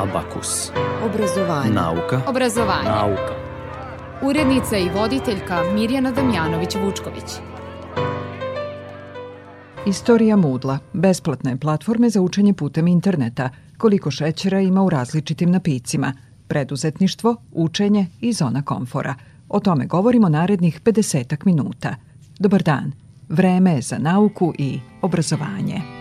Abakus. Obrazovanje. Nauka. Obrazovanje. Nauka. Urednica i voditeljka Mirjana Damjanović-Vučković. Istorija Moodla, besplatne platforme za učenje putem interneta, koliko šećera ima u različitim napicima, preduzetništvo, učenje i zona komfora. O tome govorimo narednih 50 minuta. Dobar dan. Vreme je za nauku i obrazovanje.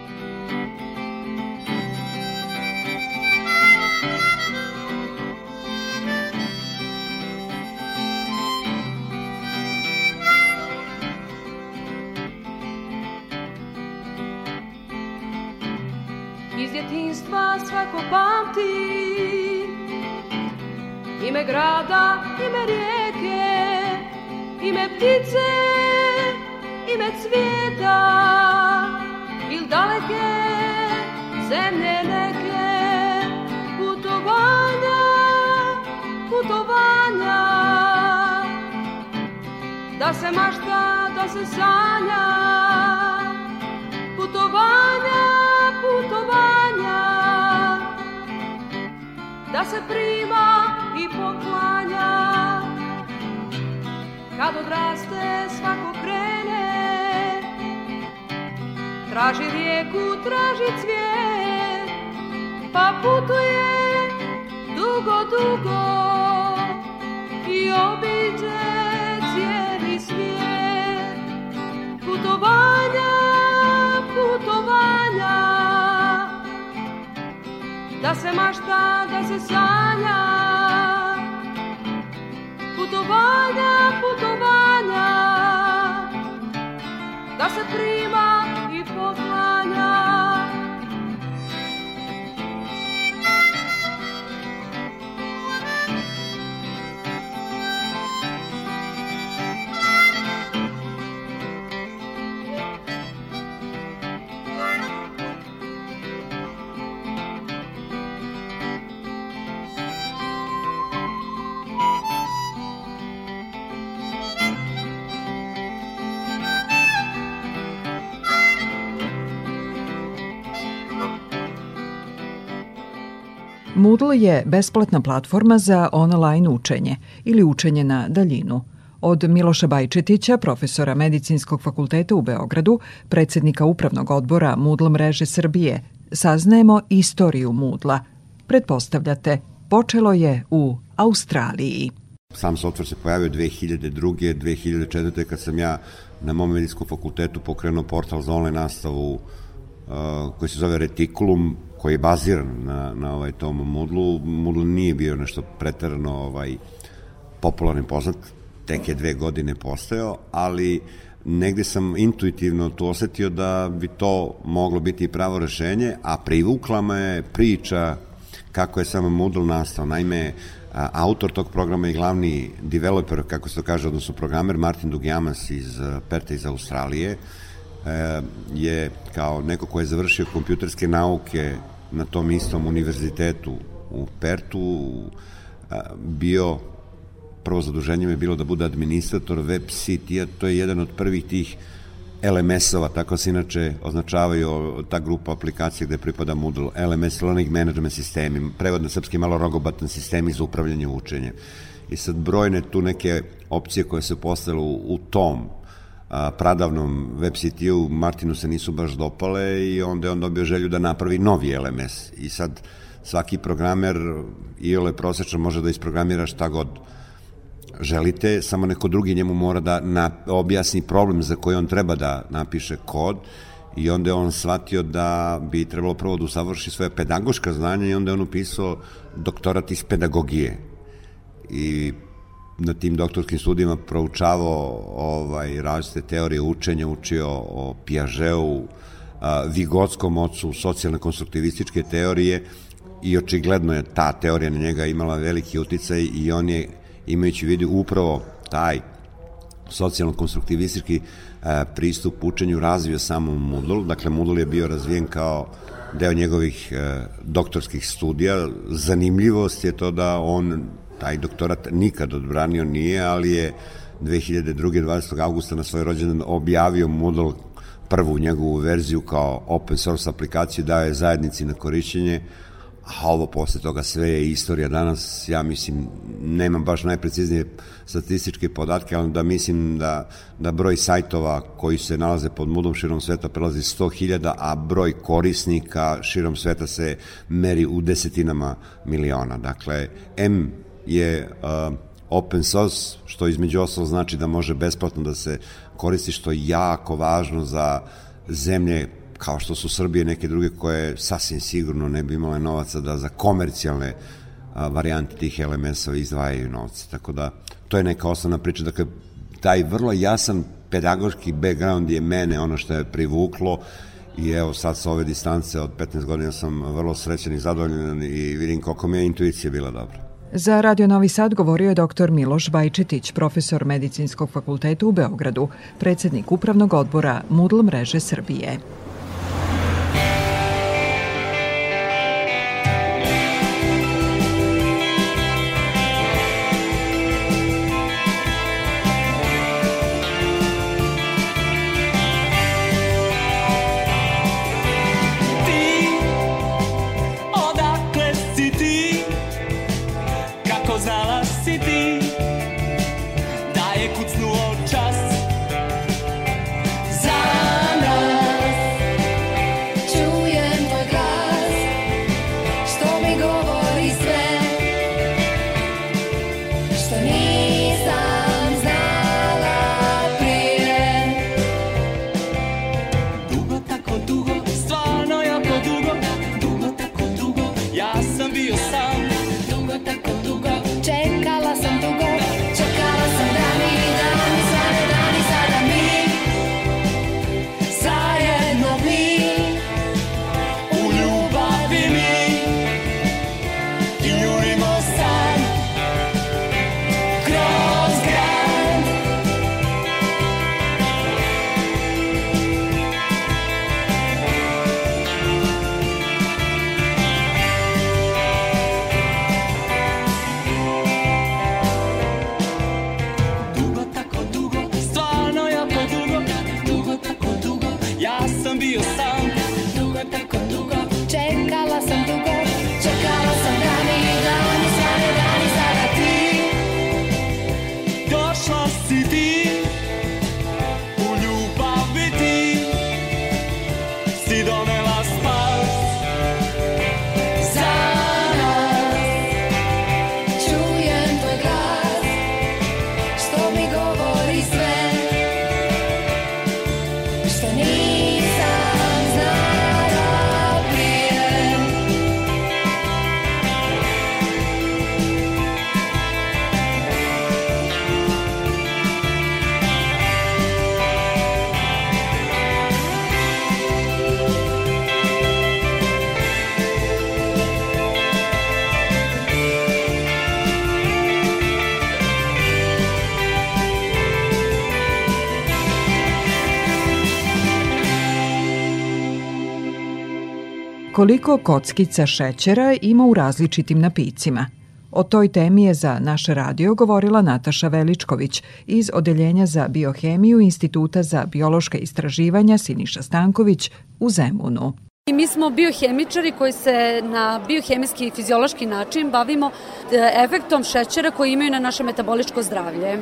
Ime ptice, ime cvijeta. Il daleke zemlje neke Putovanja, putovanja. Da se mašta, da se sanja Putovanja, putovanja. Da se prima Kad odraste svako krene. Traži rijeku, traži cvijet Pa putuje dugo, dugo I obiđe cijeli svijet. Putovanja, putovanja Da se mašta, da se sanja. Putovanja, putovanja Moodle je besplatna platforma za online učenje ili učenje na daljinu. Od Miloša Bajčetića, profesora Medicinskog fakulteta u Beogradu, predsednika Upravnog odbora Moodle mreže Srbije, saznajemo istoriju Moodla. Pretpostavljate, počelo je u Australiji. Sam software se pojavio 2002. 2004. kad sam ja na mom medijskom fakultetu pokrenuo portal za online nastavu koji se zove Reticulum, koji je baziran na, na ovaj tom Moodle. Moodle nije bio nešto pretarano ovaj, popularni poznat, tek je dve godine postojao, ali negde sam intuitivno tu osetio da bi to moglo biti pravo rešenje, a privukla me priča kako je samo Moodle nastao. Naime, autor tog programa i glavni developer, kako se to kaže, odnosno programer Martin Dugjamas iz Perta iz Australije, e, je kao neko ko je završio kompjuterske nauke na tom istom univerzitetu u Pertu bio prvo zaduženje je bilo da bude administrator web sitija, to je jedan od prvih tih LMS-ova, tako se inače označavaju ta grupa aplikacija gde pripada Moodle, LMS, Learning Management Sistemi, prevod na srpski malo rogobatan sistemi za upravljanje učenjem. I sad brojne tu neke opcije koje se postavile u, u tom a, pradavnom web sitiju Martinu se nisu baš dopale i onda je on dobio želju da napravi novi LMS. I sad svaki programer i ole prosečno može da isprogramira šta god želite, samo neko drugi njemu mora da na, objasni problem za koji on treba da napiše kod i onda je on shvatio da bi trebalo prvo da usavrši svoje pedagoška znanja i onda je on upisao doktorat iz pedagogije. I na tim doktorskim studijima proučavao ovaj, različite teorije učenja, učio o Piažeu, Vigotskom ocu, socijalne konstruktivističke teorije i očigledno je ta teorija na njega imala veliki uticaj i on je imajući vidu upravo taj socijalno-konstruktivistički pristup učenju razvio samo Moodle. Dakle, Moodle je bio razvijen kao deo njegovih doktorskih studija. Zanimljivost je to da on taj doktorat nikad odbranio nije, ali je 2002. 20. augusta na svoj rođendan objavio Moodle prvu njegovu verziju kao open source aplikaciju, dao je zajednici na korišćenje, a ovo posle toga sve je istorija danas, ja mislim, nemam baš najpreciznije statističke podatke, ali da mislim da, da broj sajtova koji se nalaze pod mudom širom sveta prelazi 100.000, a broj korisnika širom sveta se meri u desetinama miliona. Dakle, M je uh, open source, što između ostalog znači da može besplatno da se koristi, što je jako važno za zemlje kao što su Srbije neke druge koje sasvim sigurno ne bi imale novaca da za komercijalne varijante tih LMS-ova izdvajaju novce. Tako da, to je neka osnovna priča. Dakle, taj vrlo jasan pedagoški background je mene ono što je privuklo i evo sad sa ove distance od 15 godina sam vrlo srećan i zadovoljan i vidim koliko mi je intuicija bila dobra. Za Radio Novi Sad govorio je dr. Miloš Bajčetić, profesor Medicinskog fakulteta u Beogradu, predsednik Upravnog odbora Mudl mreže Srbije. Koliko kockica šećera ima u različitim napicima? O toj temi je za naš radio govorila Nataša Veličković iz Odeljenja za biohemiju Instituta za biološka istraživanja Siniša Stanković u Zemunu. Mi smo biohemičari koji se na biohemijski i fiziološki način bavimo e, efektom šećera koji imaju na naše metaboličko zdravlje.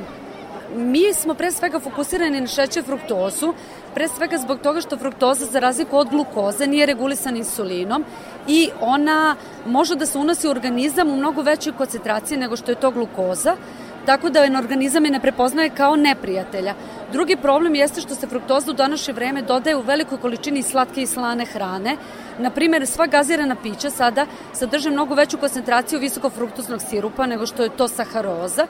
Mi smo pre svega fokusirani na šećer fruktozu, pre svega zbog toga što fruktoza za razliku od glukoze nije regulisana insulinom i ona može da se unosi u organizam u mnogo većoj koncentraciji nego što je to glukoza, tako da organizam je ne prepoznaje kao neprijatelja. Drugi problem jeste što se fruktoza u današnje vreme dodaje u velikoj količini slatke i slane hrane. Na primjer, sva gazirana pića sada sadrže mnogo veću koncentraciju visokofruktoznog sirupa nego što je to saharoza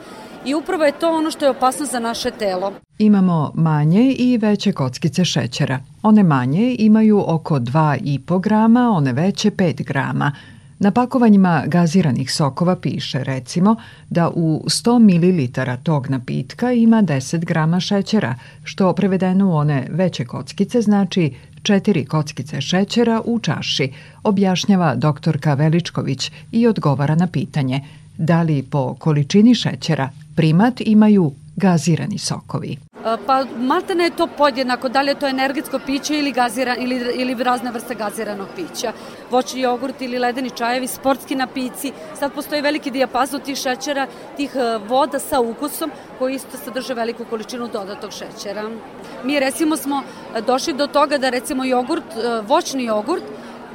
i upravo je to ono što je opasno za naše telo. Imamo manje i veće kockice šećera. One manje imaju oko 2,5 grama, one veće 5 grama. Na pakovanjima gaziranih sokova piše recimo da u 100 ml tog napitka ima 10 grama šećera, što prevedeno u one veće kockice znači 4 kockice šećera u čaši, objašnjava doktorka Veličković i odgovara na pitanje da li po količini šećera primat imaju gazirani sokovi. Pa maltene je to podjednako, da li je to energetsko piće ili, gazira, ili, ili razne vrste gaziranog pića. Voćni jogurt ili ledeni čajevi, sportski napici. Sad postoji veliki dijapazon tih šećera, tih e, voda sa ukusom koji isto sadrže veliku količinu dodatog šećera. Mi recimo smo došli do toga da recimo jogurt, e, voćni jogurt,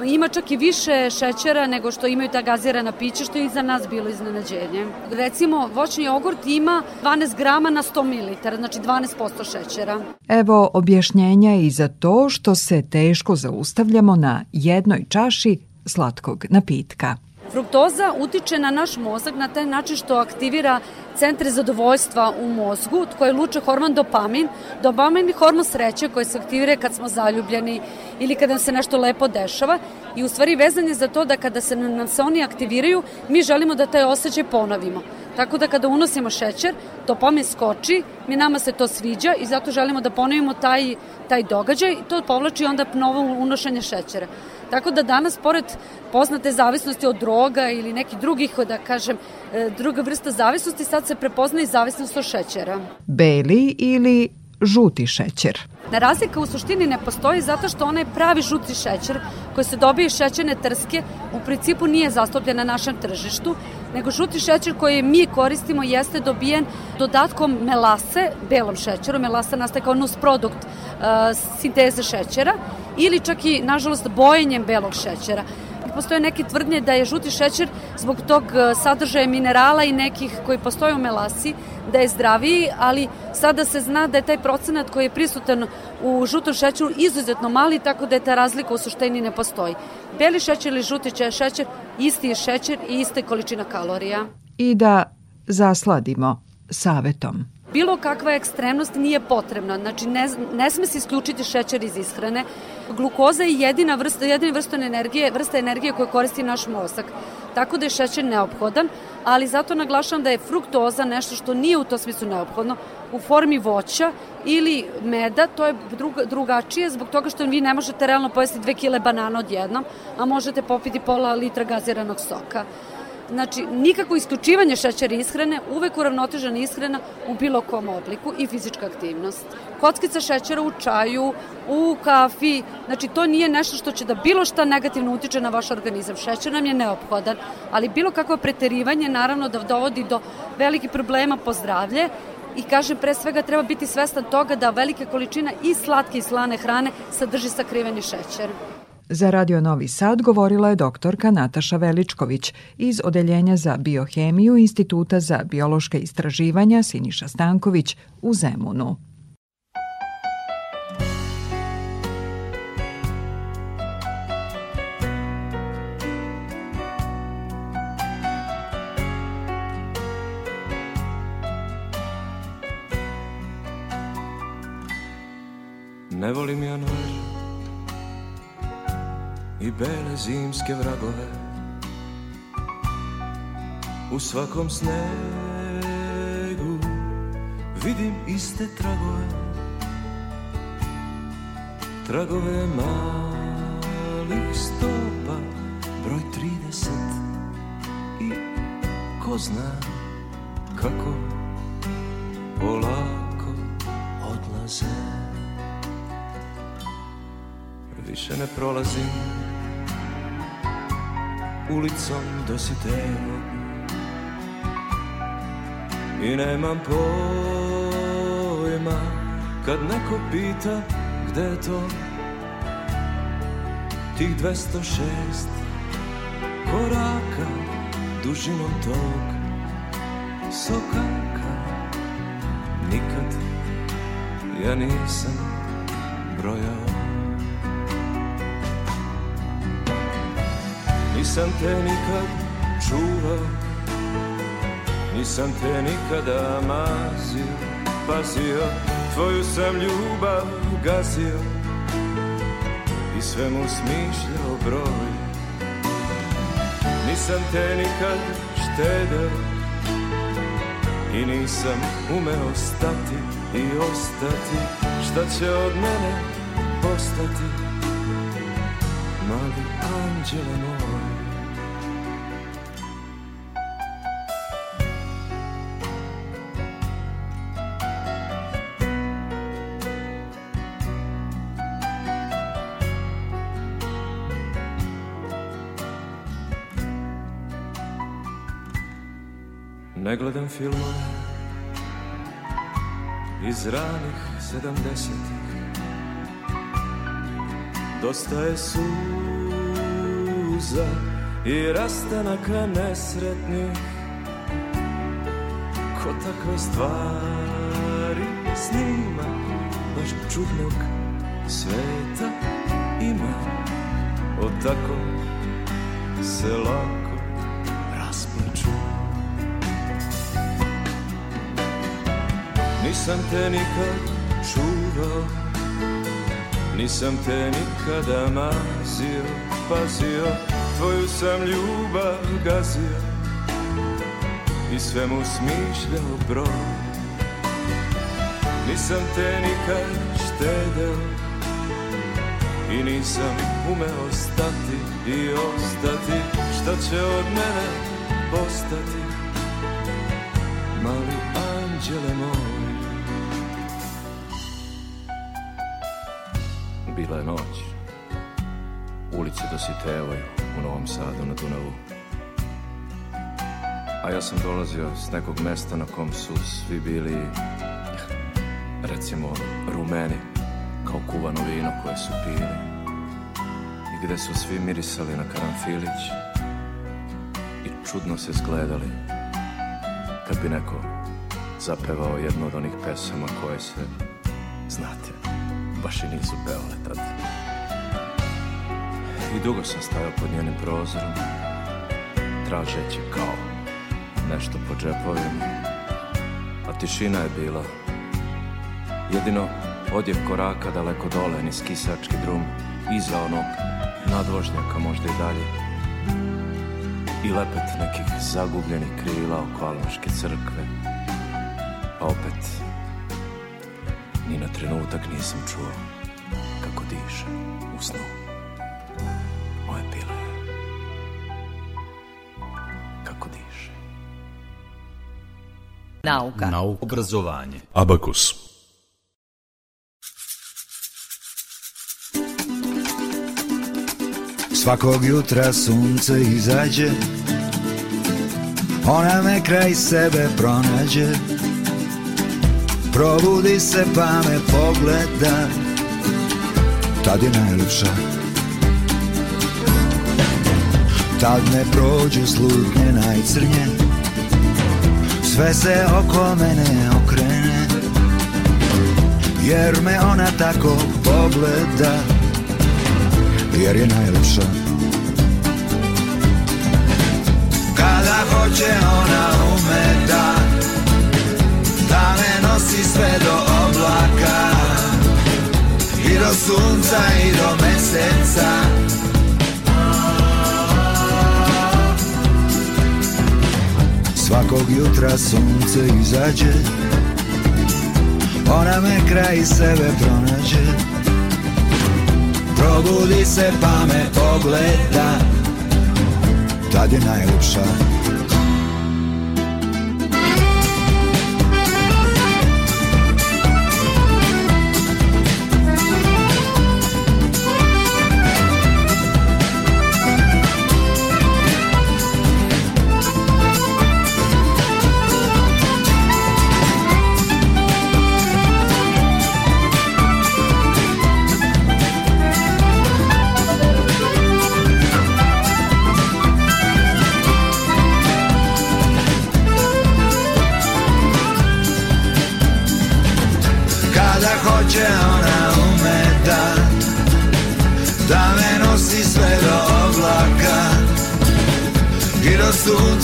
ima čak i više šećera nego što imaju ta gazirana pića, što je i za nas bilo iznenađenje. Recimo, voćni jogurt ima 12 grama na 100 ml, znači 12% šećera. Evo objašnjenja i za to što se teško zaustavljamo na jednoj čaši slatkog napitka. Fruktoza utiče na naš mozak na taj način što aktivira centre zadovoljstva u mozgu, koje luče hormon dopamin. Dopamin je hormon sreće koji se aktivira kad smo zaljubljeni ili kada se nešto lepo dešava i u stvari vezan je za to da kada se nam se oni aktiviraju, mi želimo da taj osjećaj ponovimo. Tako da kada unosimo šećer, dopamin skoči, mi nama se to sviđa i zato želimo da ponovimo taj, taj događaj i to povlači onda novo unošenje šećera. Tako da danas, pored poznate zavisnosti od droga ili nekih drugih, da kažem, e, druga vrsta zavisnosti, sad se prepozna i zavisnost od šećera. Beli ili žuti šećer. Na razlika u suštini ne postoji zato što onaj pravi žuti šećer koji se dobije iz šećerne trske u principu nije zastupljen na našem tržištu, nego žuti šećer koji mi koristimo jeste dobijen dodatkom melase, belom šećeru, melasa nastaje kao nus produkt uh, sinteze šećera ili čak i, nažalost, bojenjem belog šećera postoje neke tvrdnje da je žuti šećer zbog tog e, sadržaja minerala i nekih koji postoje u melasi, da je zdraviji, ali sada se zna da je taj procenat koji je prisutan u žutom šećeru izuzetno mali, tako da je ta razlika u suštini ne postoji. Beli šećer ili žuti šećer, isti je šećer i ista količina kalorija. I da zasladimo savetom bilo kakva ekstremnost nije potrebna. Znači, ne, ne sme se isključiti šećer iz ishrane. Glukoza je jedina vrsta, jedina vrsta energije, vrsta energije koju koristi naš mozak. Tako da je šećer neophodan, ali zato naglašavam da je fruktoza nešto što nije u to smislu neophodno. U formi voća ili meda, to je druga, drugačije zbog toga što vi ne možete realno pojesti dve kile banana odjednom, a možete popiti pola litra gaziranog soka. Znači, nikako isključivanje šećera ishrane, uvek uravnotežena ishrana u bilo kom obliku i fizička aktivnost. Kockica šećera u čaju, u kafi, znači to nije nešto što će da bilo šta negativno utiče na vaš organizam. Šećer nam je neophodan, ali bilo kakvo preterivanje naravno da dovodi do velikih problema po zdravlje i kažem pre svega treba biti svestan toga da velika količina i slatke i slane hrane sadrži sakriveni šećer. Za Radio Novi Sad govorila je doktorka Nataša Veličković iz Odeljenja za biohemiju Instituta za biološke istraživanja Siniša Stanković u Zemunu. Zimske vragove. U svakom snegu vidim iste tragove. Tragove malih stopa, broj 30 I ko zna kako polako odlaze. Više ne prolazim ulicom Dositeo I nemam pojma kad neko pita gde je to. Tih 206 koraka dužinom tog sokaka. Nikad ja nisam brojao Nisam te nikad čuvao Nisam te nikada mazio Pazio Tvoju sam ljubav gazio I sve mu smišljao broj. Nisam te nikad štedeo I nisam umeo stati i ostati. Šta će od mene postati Mali anđele moj Ne gledam filmove. Iz ranih sedamdesetih Dosta je suza i rastanaka nesretnih. Ko takve stvari snima Baš čudnog sveta ima. O tako se lako Nisam te nikad čuvao Nisam te nikada mazio, pazio Tvoju sam ljubav gazio I sve mu smišljao broj. Nisam te nikad štedeo I nisam umeo stati i ostati. Šta će od mene postati Mali anđele moj Bila je noć. Ulice dositevaju u Novom Sadu na Dunavu. A ja sam dolazio s nekog mesta na kom su svi bili, recimo, rumeni, kao kuvano vino koje su pili. I gde su svi mirisali na karanfilić i čudno se zgledali kad bi neko zapevao jednu od onih pesama koje se, znate, baš i nisu pevale tad. I dugo sam stajao pod njenim prozorom, tražeći kao nešto po džepovima, a tišina je bila. Jedino odjev koraka daleko dole, niz kisački drum, iza onog nadvožnjaka možda i dalje. I lepet nekih zagubljenih krila oko Almaške crkve, Ni na trenutak nisam čuo kako diše u snu. Moje pile. Kako diše. Nauka. Nauka. Obrazovanje. Abakus. Svakog jutra sunce izađe Ona me kraj sebe pronađe Probudi se pa me pogleda. Tad je najljepša Tad ne prođu slutnje najcrnje. Sve se oko mene okrene. Jer me ona tako pogleda. Jer je najljepša Kada hoće ona ume da nosi sve do oblaka. I do sunca i do meseca. Svakog jutra sunce izađe. Ona me kraj sebe pronađe. Probudi se pa me pogleda. Tad je najljepša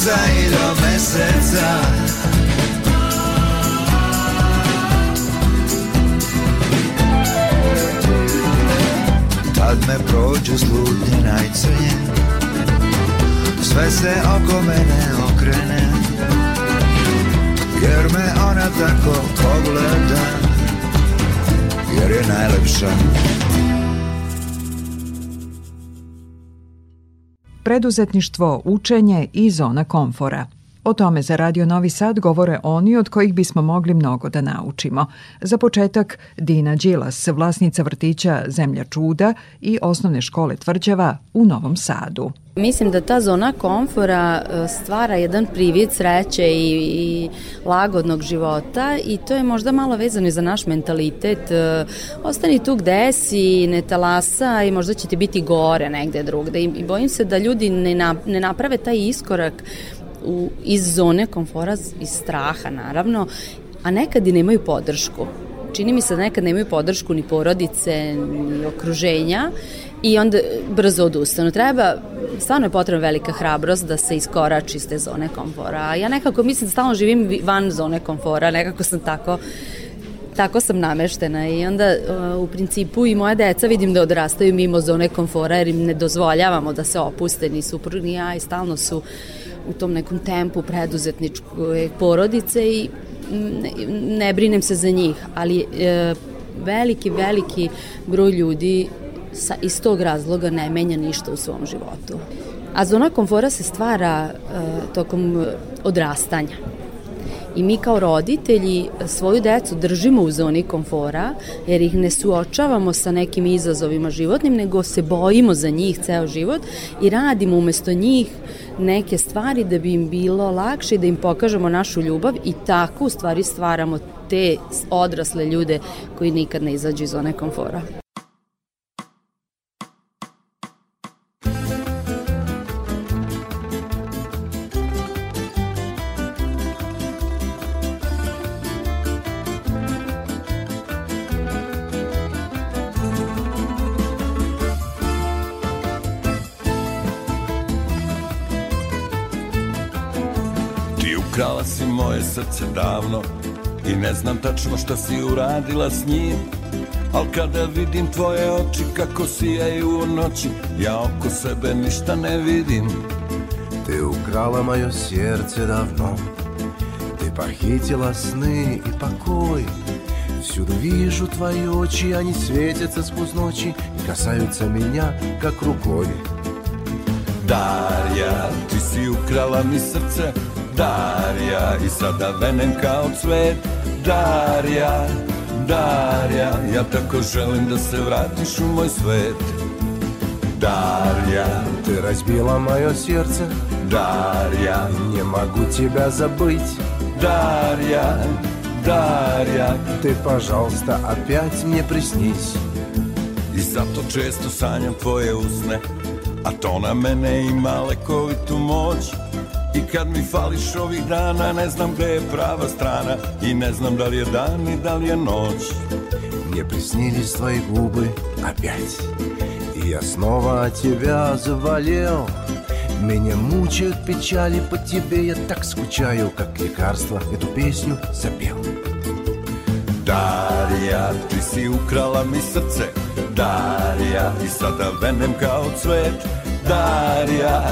sunca i do meseca. Tad me prođe slutnje najcrnje Sve se oko mene okrene. Jer me ona tako pogleda Jer je najlepša Preduzetništvo, učenje i zona komfora. O tome za Radio Novi Sad govore oni od kojih bismo mogli mnogo da naučimo. Za početak Dina Đilas, vlasnica vrtića Zemlja čuda i osnovne škole Tvrđava u Novom Sadu. Mislim da ta zona komfora e, stvara jedan privid sreće i, i lagodnog života i to je možda malo vezano i za naš mentalitet. E, ostani tu gde si, ne talasa i možda će ti biti gore negde drugde. I, bojim se da ljudi ne, na, ne naprave taj iskorak u, iz zone komfora, iz straha naravno, a nekad i nemaju podršku. Čini mi se da nekad nemaju podršku ni porodice, ni okruženja i onda brzo odustanu. Treba, stvarno je potrebna velika hrabrost da se iskorači iz te zone komfora. Ja nekako mislim da stalno živim van zone komfora, nekako sam tako tako sam nameštena i onda uh, u principu i moja deca vidim da odrastaju mimo zone komfora jer im ne dozvoljavamo da se opuste ni suprug ni ja i stalno su u tom nekom tempu preduzetničke porodice i ne, ne brinem se za njih, ali e, veliki, veliki broj ljudi sa, iz tog razloga ne menja ništa u svom životu. A zona komfora se stvara e, tokom odrastanja. I mi kao roditelji svoju decu držimo u zoni komfora jer ih ne suočavamo sa nekim izazovima životnim, nego se bojimo za njih ceo život i radimo umesto njih neke stvari da bi im bilo lakše i da im pokažemo našu ljubav i tako u stvari stvaramo te odrasle ljude koji nikad ne izađu iz zone komfora. Srce davno I ne znam tačno šta si uradila s njim. Al kada vidim tvoje oči kako sijaju u noći Ja oko sebe ništa ne vidim. Ты украла мое сердце давно Ты похитила сны и покой Всюду вижу твои очи, они светятся сквозь ночи И касаются меня, как рукой Darja, ti si ukrala mi srce Darja i sada venem kao cvet. Darja, Darja Ja tako želim da se vratiš u moj svet. Дарья, ты разбила мое сердце Дарья, не могу тебя забыть Дарья, Дарья Ты, пожалуйста, опять мне приснись I zato često sanjam tvoje usne A to na mene ima lekovitu moć I kad mi fališ ovih dana Ne znam gde je prava strana I ne znam da li je dan i da li je noć Мне приснились твои губы опять И я снова тебя заболел Меня мучают печали по тебе Я так скучаю, как лекарство Эту песню запел Darija, ti si ukrala mi srce Darija, i sada venem kao cvet Darija,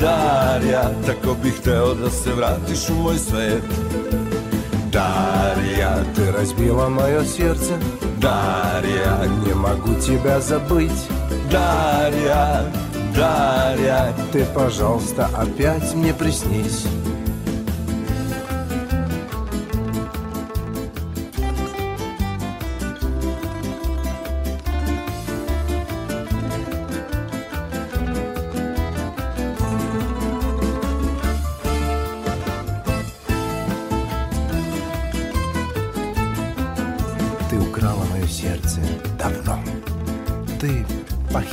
Darija, tako bih hteo da se vratiš u moj svet Дарья, ты разбила мое сердце Дарья, Не могу тебя забыть. Дарья, Дарья Ты, пожалуйста, опять мне приснись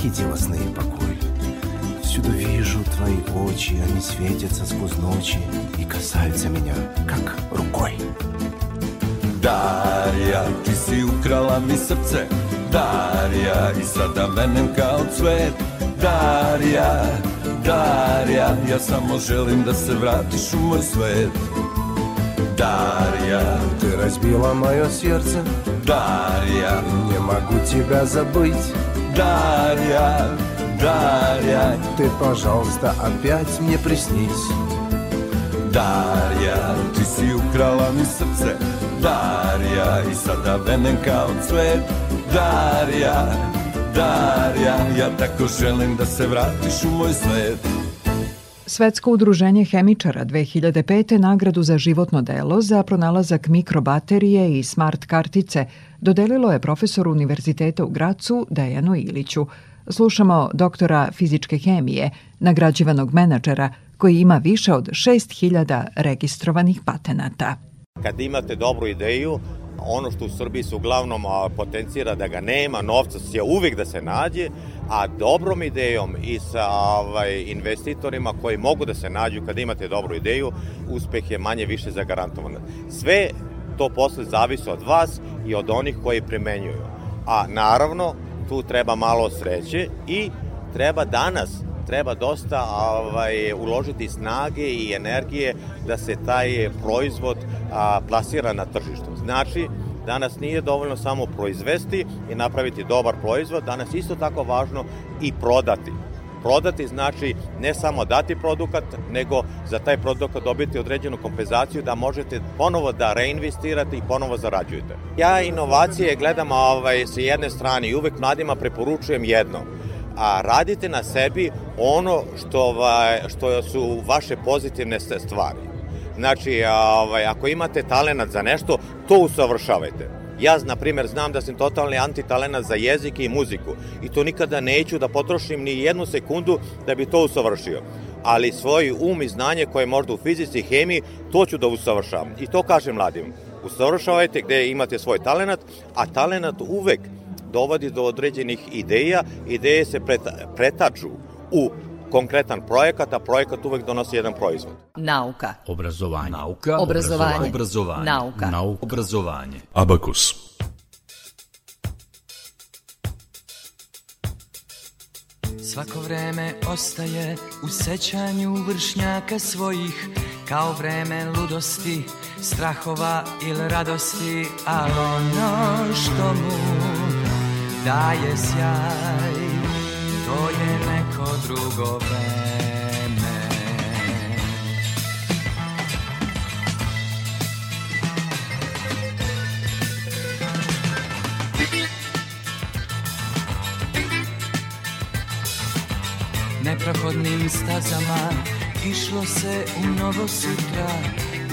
похитила сны и покой Всюду вижу твои очи Они светятся сквозь ночи И касаются меня, как рукой. Darija, ti si ukrala mi srce Darija, i sada venem kao cvet Darija, Darija, ja samo želim da se vratiš u moj svet Darija, Ты разбила мое сердце. Darija, Не могу тебя забыть Darija, Darija, Ты, пожалуйста, опять мне приснись. Darija, ti si ukrala mi srce Darija, i sada venem kao cvet Darija, Darija, ja tako želim da se vratiš u moj svet Svetsko udruženje hemičara 2005. nagradu za životno delo za pronalazak mikrobaterije i smart kartice dodelilo je profesoru Univerziteta u Gracu Dejanu Iliću. slušamo doktora fizičke hemije, nagrađivanog menadžera koji ima više od 6000 registrovanih patenata. Kad imate dobru ideju, ono što u Srbiji se uglavnom potencira da ga nema, novca je uvijek da se nađe, a dobrom idejom i sa ovaj, investitorima koji mogu da se nađu kada imate dobru ideju, uspeh je manje više zagarantovan. Sve to posle zavisi od vas i od onih koji primenjuju. A naravno, tu treba malo sreće i treba danas treba dosta ovaj, uložiti snage i energije da se taj proizvod a, plasira na tržištu. Znači, danas nije dovoljno samo proizvesti i napraviti dobar proizvod, danas isto tako važno i prodati. Prodati znači ne samo dati produkat, nego za taj produkat dobiti određenu kompenzaciju da možete ponovo da reinvestirate i ponovo zarađujete. Ja inovacije gledam ovaj, sa jedne strane i uvek mladima preporučujem jedno – a radite na sebi ono što, ovaj, što su vaše pozitivne stvari. Znači, ovaj, ako imate talenat za nešto, to usavršavajte. Ja, na primjer, znam da sam totalni antitalenat za jezik i muziku i to nikada neću da potrošim ni jednu sekundu da bi to usavršio. Ali svoj um i znanje koje je možda u fizici i hemiji, to ću da usavršavam. I to kažem mladim. Usavršavajte gde imate svoj talenat, a talenat uvek dovodi do određenih ideja, ideje se pretaču u konkretan projekat, a projekat uvek donosi jedan proizvod. Nauka. Obrazovanje. Nauka. Obrazovanje. Obrazovanje. Nauka. Nauka. Obrazovanje. Abakus. Svako vreme ostaje u sećanju vršnjaka svojih Kao vreme ludosti, strahova ili radosti Ali ono što mu daje sjaj neko drugo vreme. Neprohodnim stazama Išlo se u mnogo sutra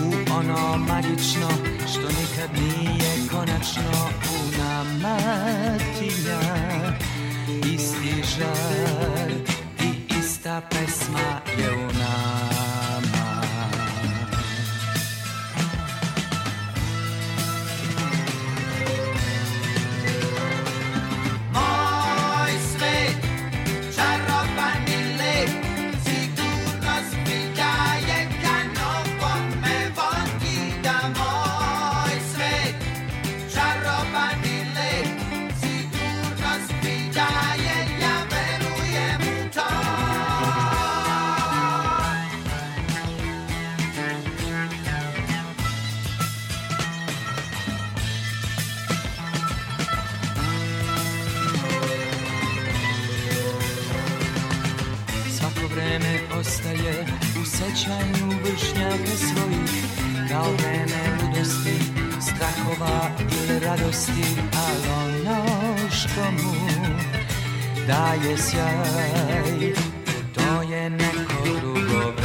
U ono magično Što nikad nije konačno U nama tinja. Isti žar pesma je u nama vršnjaka svojih Kao vreme ludosti, strahova ili radosti Ali ono što mu daje sjaj To je neko drugo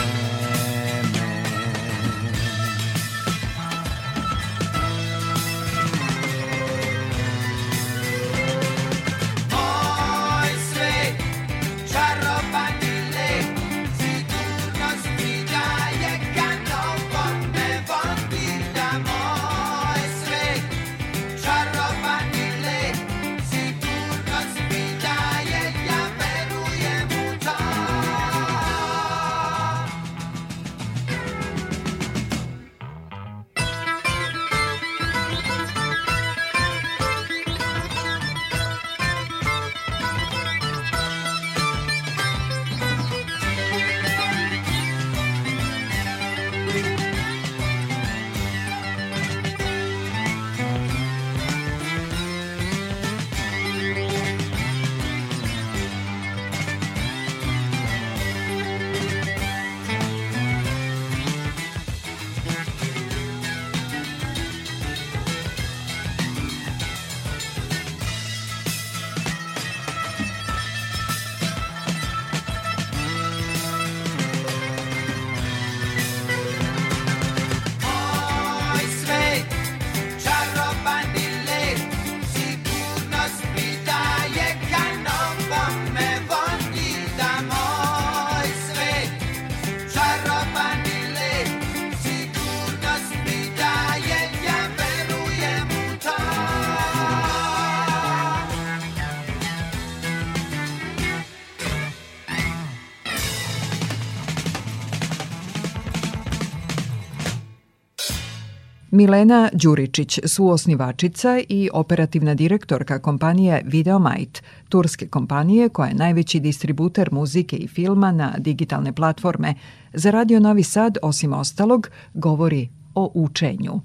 Milena Đuričić, suosnivačica i operativna direktorka kompanije Videomite, turske kompanije koja je najveći distributer muzike i filma na digitalne platforme, za Radio Novi Sad, osim ostalog, govori o učenju.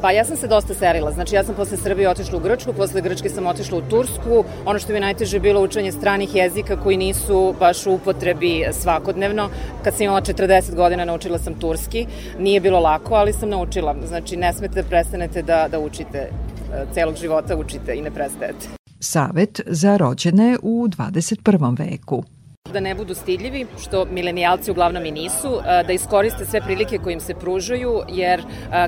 Pa ja sam se dosta serila, znači ja sam posle Srbije otišla u Grčku, posle Grčke sam otišla u Tursku, ono što mi je najteže bilo učenje stranih jezika koji nisu baš u upotrebi svakodnevno. Kad sam imala 40 godina naučila sam turski, nije bilo lako, ali sam naučila. Znači ne smete da prestanete da, da učite, e, celog života učite i ne prestajete. Savet za rođene u 21. veku da ne budu stidljivi, što milenijalci uglavnom i nisu, da iskoriste sve prilike koje im se pružaju, jer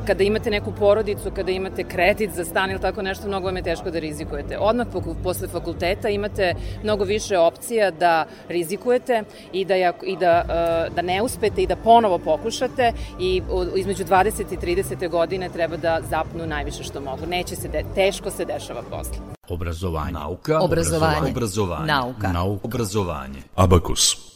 kada imate neku porodicu, kada imate kredit za stan ili tako nešto, mnogo vam je teško da rizikujete. Odmah posle fakulteta imate mnogo više opcija da rizikujete i da, i da, da ne uspete i da ponovo pokušate i između 20 i 30. godine treba da zapnu najviše što mogu. Neće se, de, teško se dešava posle. Obrazovanje. Nauka. Obrazovanje. Obrazovanje. Nauka. Nauka. Obrazovanje. Abakus.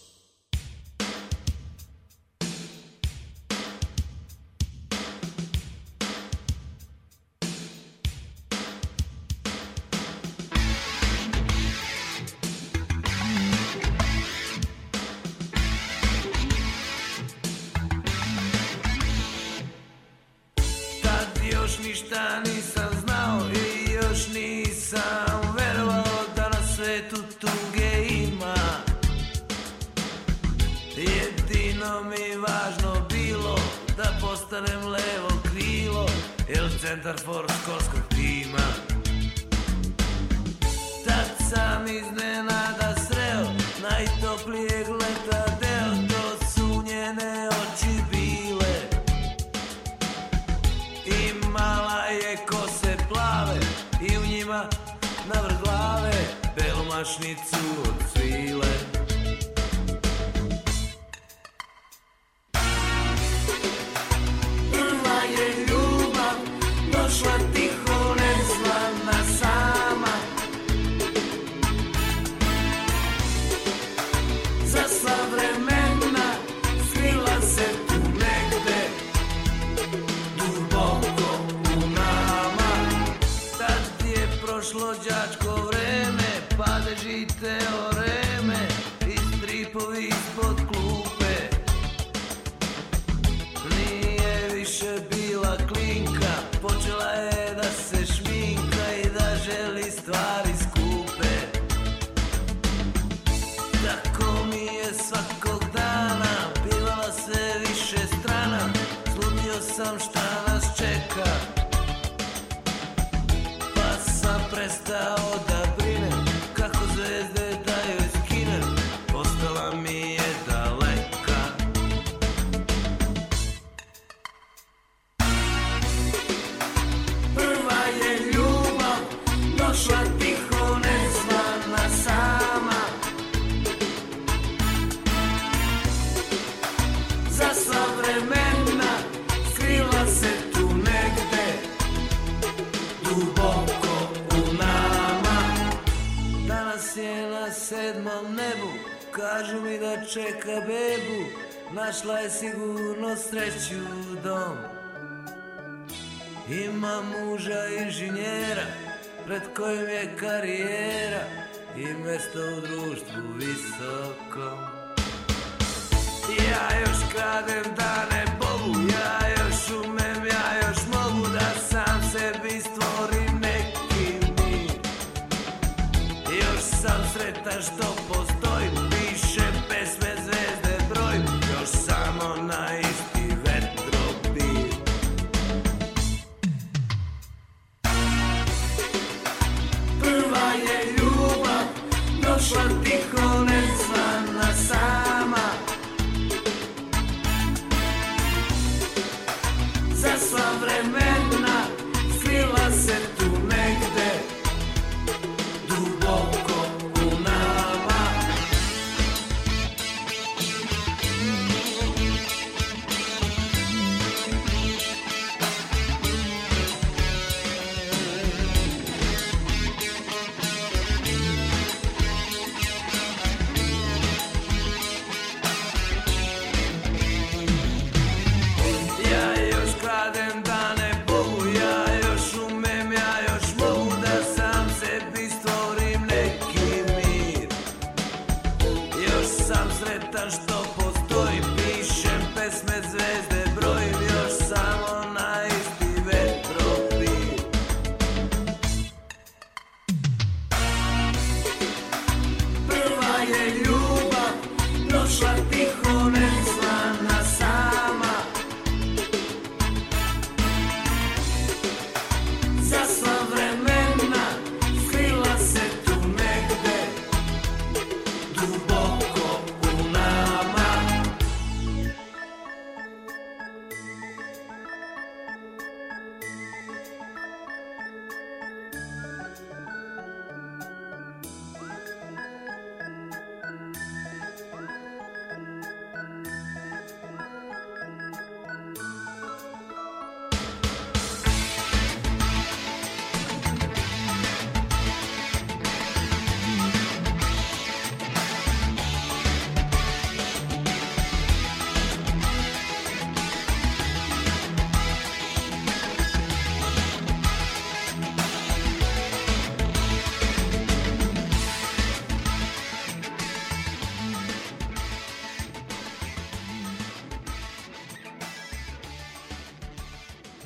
America. Našla je sigurno sreću dom. Ima muža inženjera, pred kojim je karijera i mesto u društvu visoko. Ja još kradem dane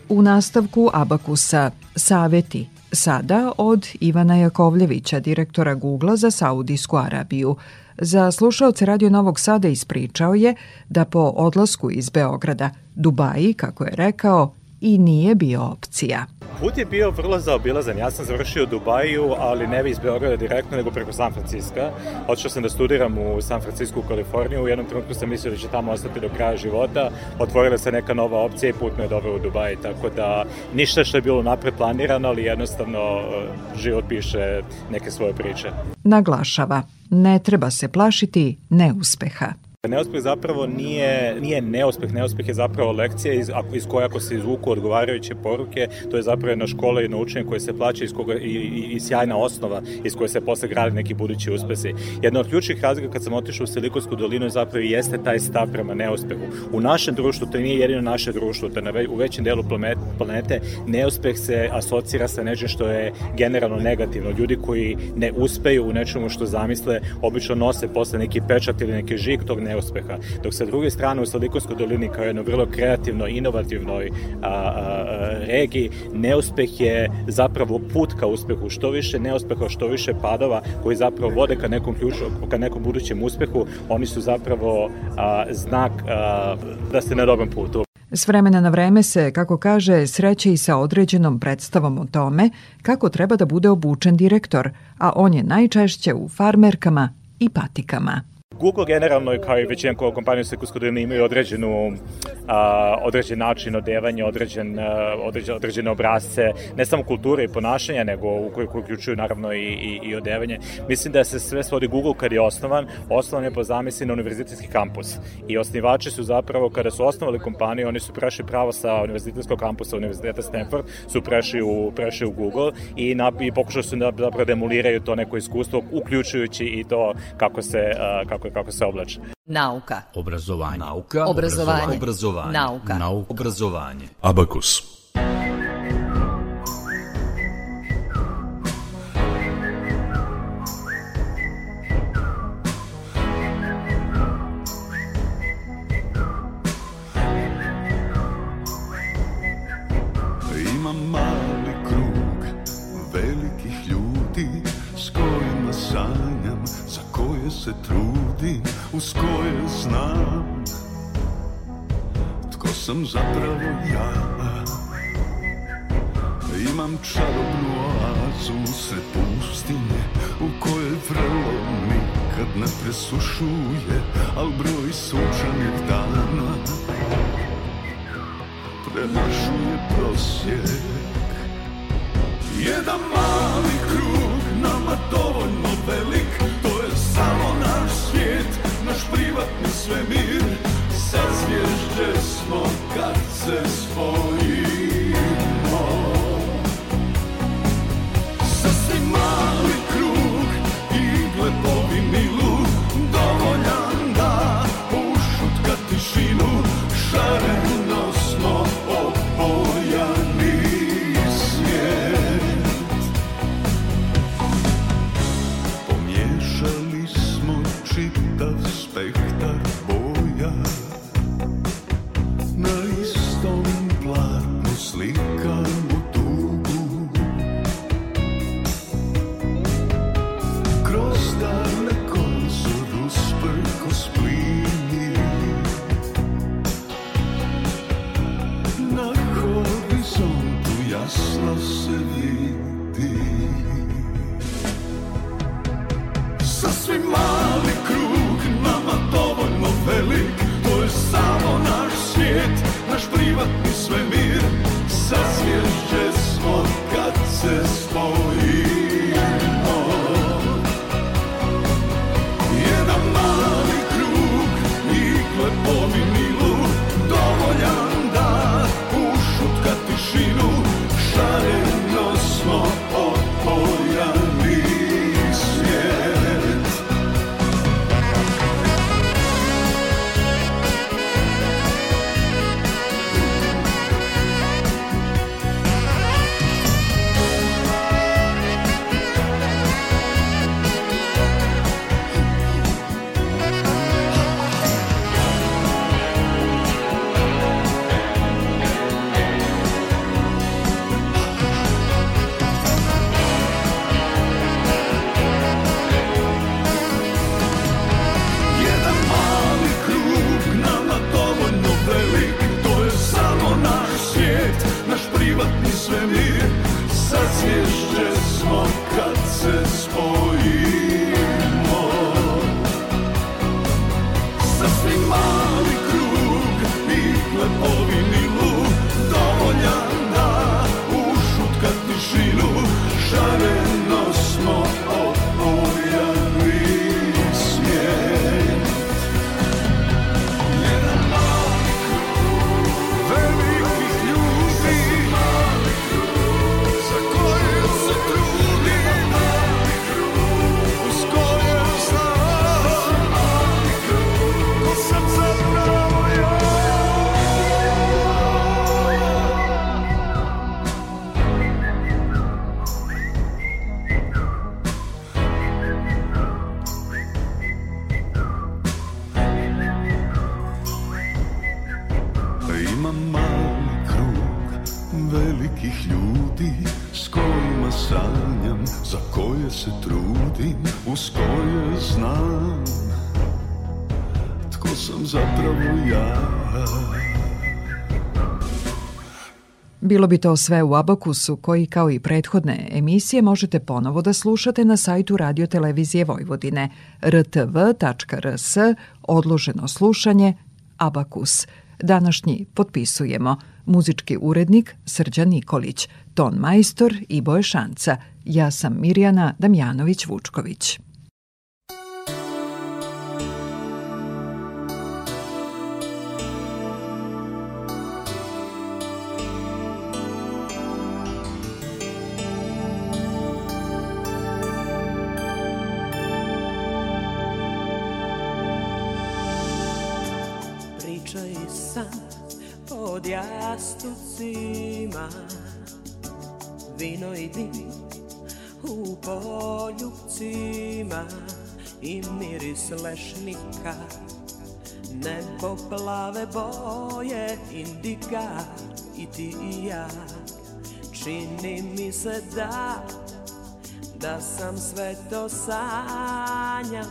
U nastavku Abakusa Saveti sada od Ivana Jakovljevića, direktora Google za Saudijsku Arabiju. Za slušaoce Radio Novog Sada ispričao je da po odlasku iz Beograda Dubaji, kako je rekao, i nije bio opcija. Put je bio vrlo zaobilazan. Ja sam završio u Dubaju, ali ne iz Beograda direktno, nego preko San Franciska. Otišao sam da studiram u San Francisku, u Kaliforniju. U jednom trenutku sam mislio da će tamo ostati do kraja života. Otvorila se neka nova opcija i put me je doveo u Dubaji. Tako da ništa što je bilo napred planirano, ali jednostavno eh, život piše neke svoje priče. Naglašava, ne treba se plašiti neuspeha. Neuspeh zapravo nije, nije neuspeh, neuspeh je zapravo lekcija iz, iz koje ako se izvuku odgovarajuće poruke, to je zapravo jedna škola i jedno učenje koje se plaća iz koga, i, i, i sjajna osnova iz koje se posle grade neki budući uspesi. Jedna od ključnih razlika kad sam otišao u Silikonsku dolinu je zapravo i jeste taj stav prema neuspehu. U našem društvu, to nije jedino naše društvo, to je u većem delu planete, planete neuspeh se asocira sa nečim što je generalno negativno. Ljudi koji ne uspeju u nečemu što zamisle, obično nose posle neki pečat ili neki žig tog neuspeha. Dok sa druge strane u Silikonskoj dolini kao jedno vrlo kreativno, inovativnoj a, a, regiji, neuspeh je zapravo put ka uspehu. Što više neuspeha, što više padova koji zapravo vode ka nekom ključu, ka nekom budućem uspehu, oni su zapravo a, znak a, da ste na dobrom putu. S vremena na vreme se, kako kaže, sreće i sa određenom predstavom o tome kako treba da bude obučen direktor, a on je najčešće u farmerkama i patikama. Google generalno kao i većina kompanija u Silikonsku dolini imaju određenu a, određen način odevanja, određen, a, određen, određene obrazce, ne samo kulture i ponašanja, nego u koji uključuju naravno i, i, i odevanje. Mislim da se sve svodi Google kad je osnovan, osnovan je po zamisli na univerzitetski kampus. I osnivači su zapravo, kada su osnovali kompaniju, oni su prešli pravo sa univerzitetskog kampusa Univerziteta Stanford, su prešli u, prešli u Google i, na, i pokušali su da zapravo demoliraju to neko iskustvo, uključujući i to kako se, a, kako, kako se oblače. Nauka. Obrazovanje. Nauka. Obrazovanje. Obrazovanje. Nauka. Nauka. Obrazovanje. Abakus. Se trudim, uz koje znam tko sam zapravo ja. Imam čarobnu oazu sred pustinje u kojoj vrelo nikad ne presušuje, al broj sunčanih dana premašuje prosjek. Jedan mali krug, nama dovoljno velik, samo naš svijet, naš privatni svemir. Sa zvježđe smo kad se spojimo. Bilo bi to sve u Abakusu koji kao i prethodne emisije možete ponovo da slušate na sajtu Radio Televizije Vojvodine rtv.rs odloženo slušanje Abakus. Današnji potpisujemo muzički urednik Srđan Nikolić, ton majstor Iboje Šanca. Ja sam Mirjana Damjanović-Vučković. vino i dim u poljupcima i miris lešnika Nebo plave boje indika i ti i ja Čini mi se da, da sam sve to sanjala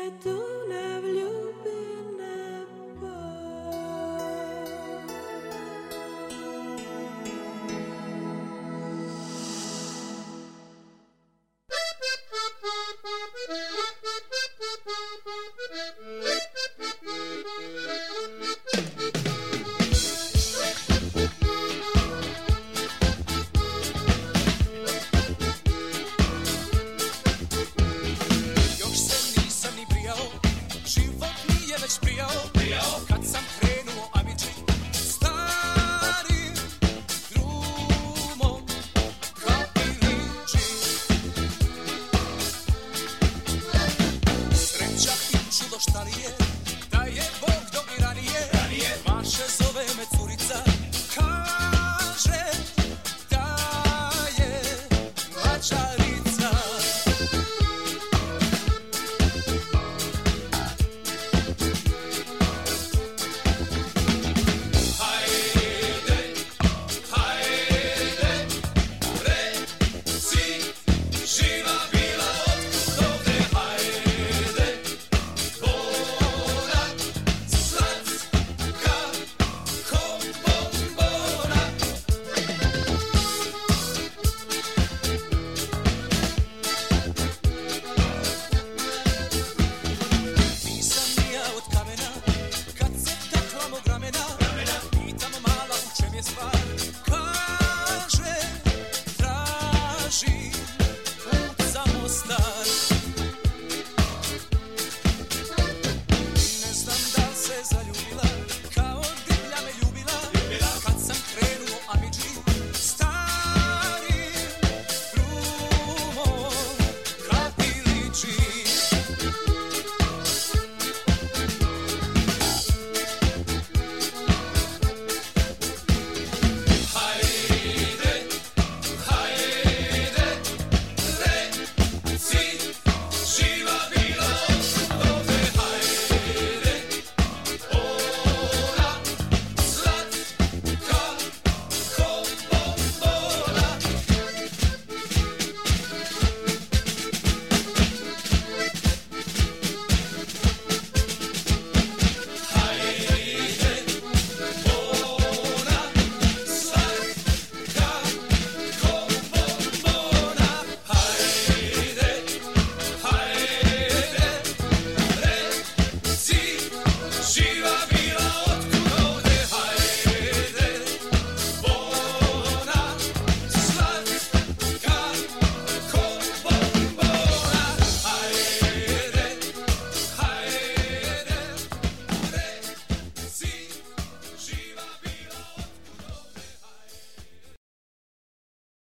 la douleur.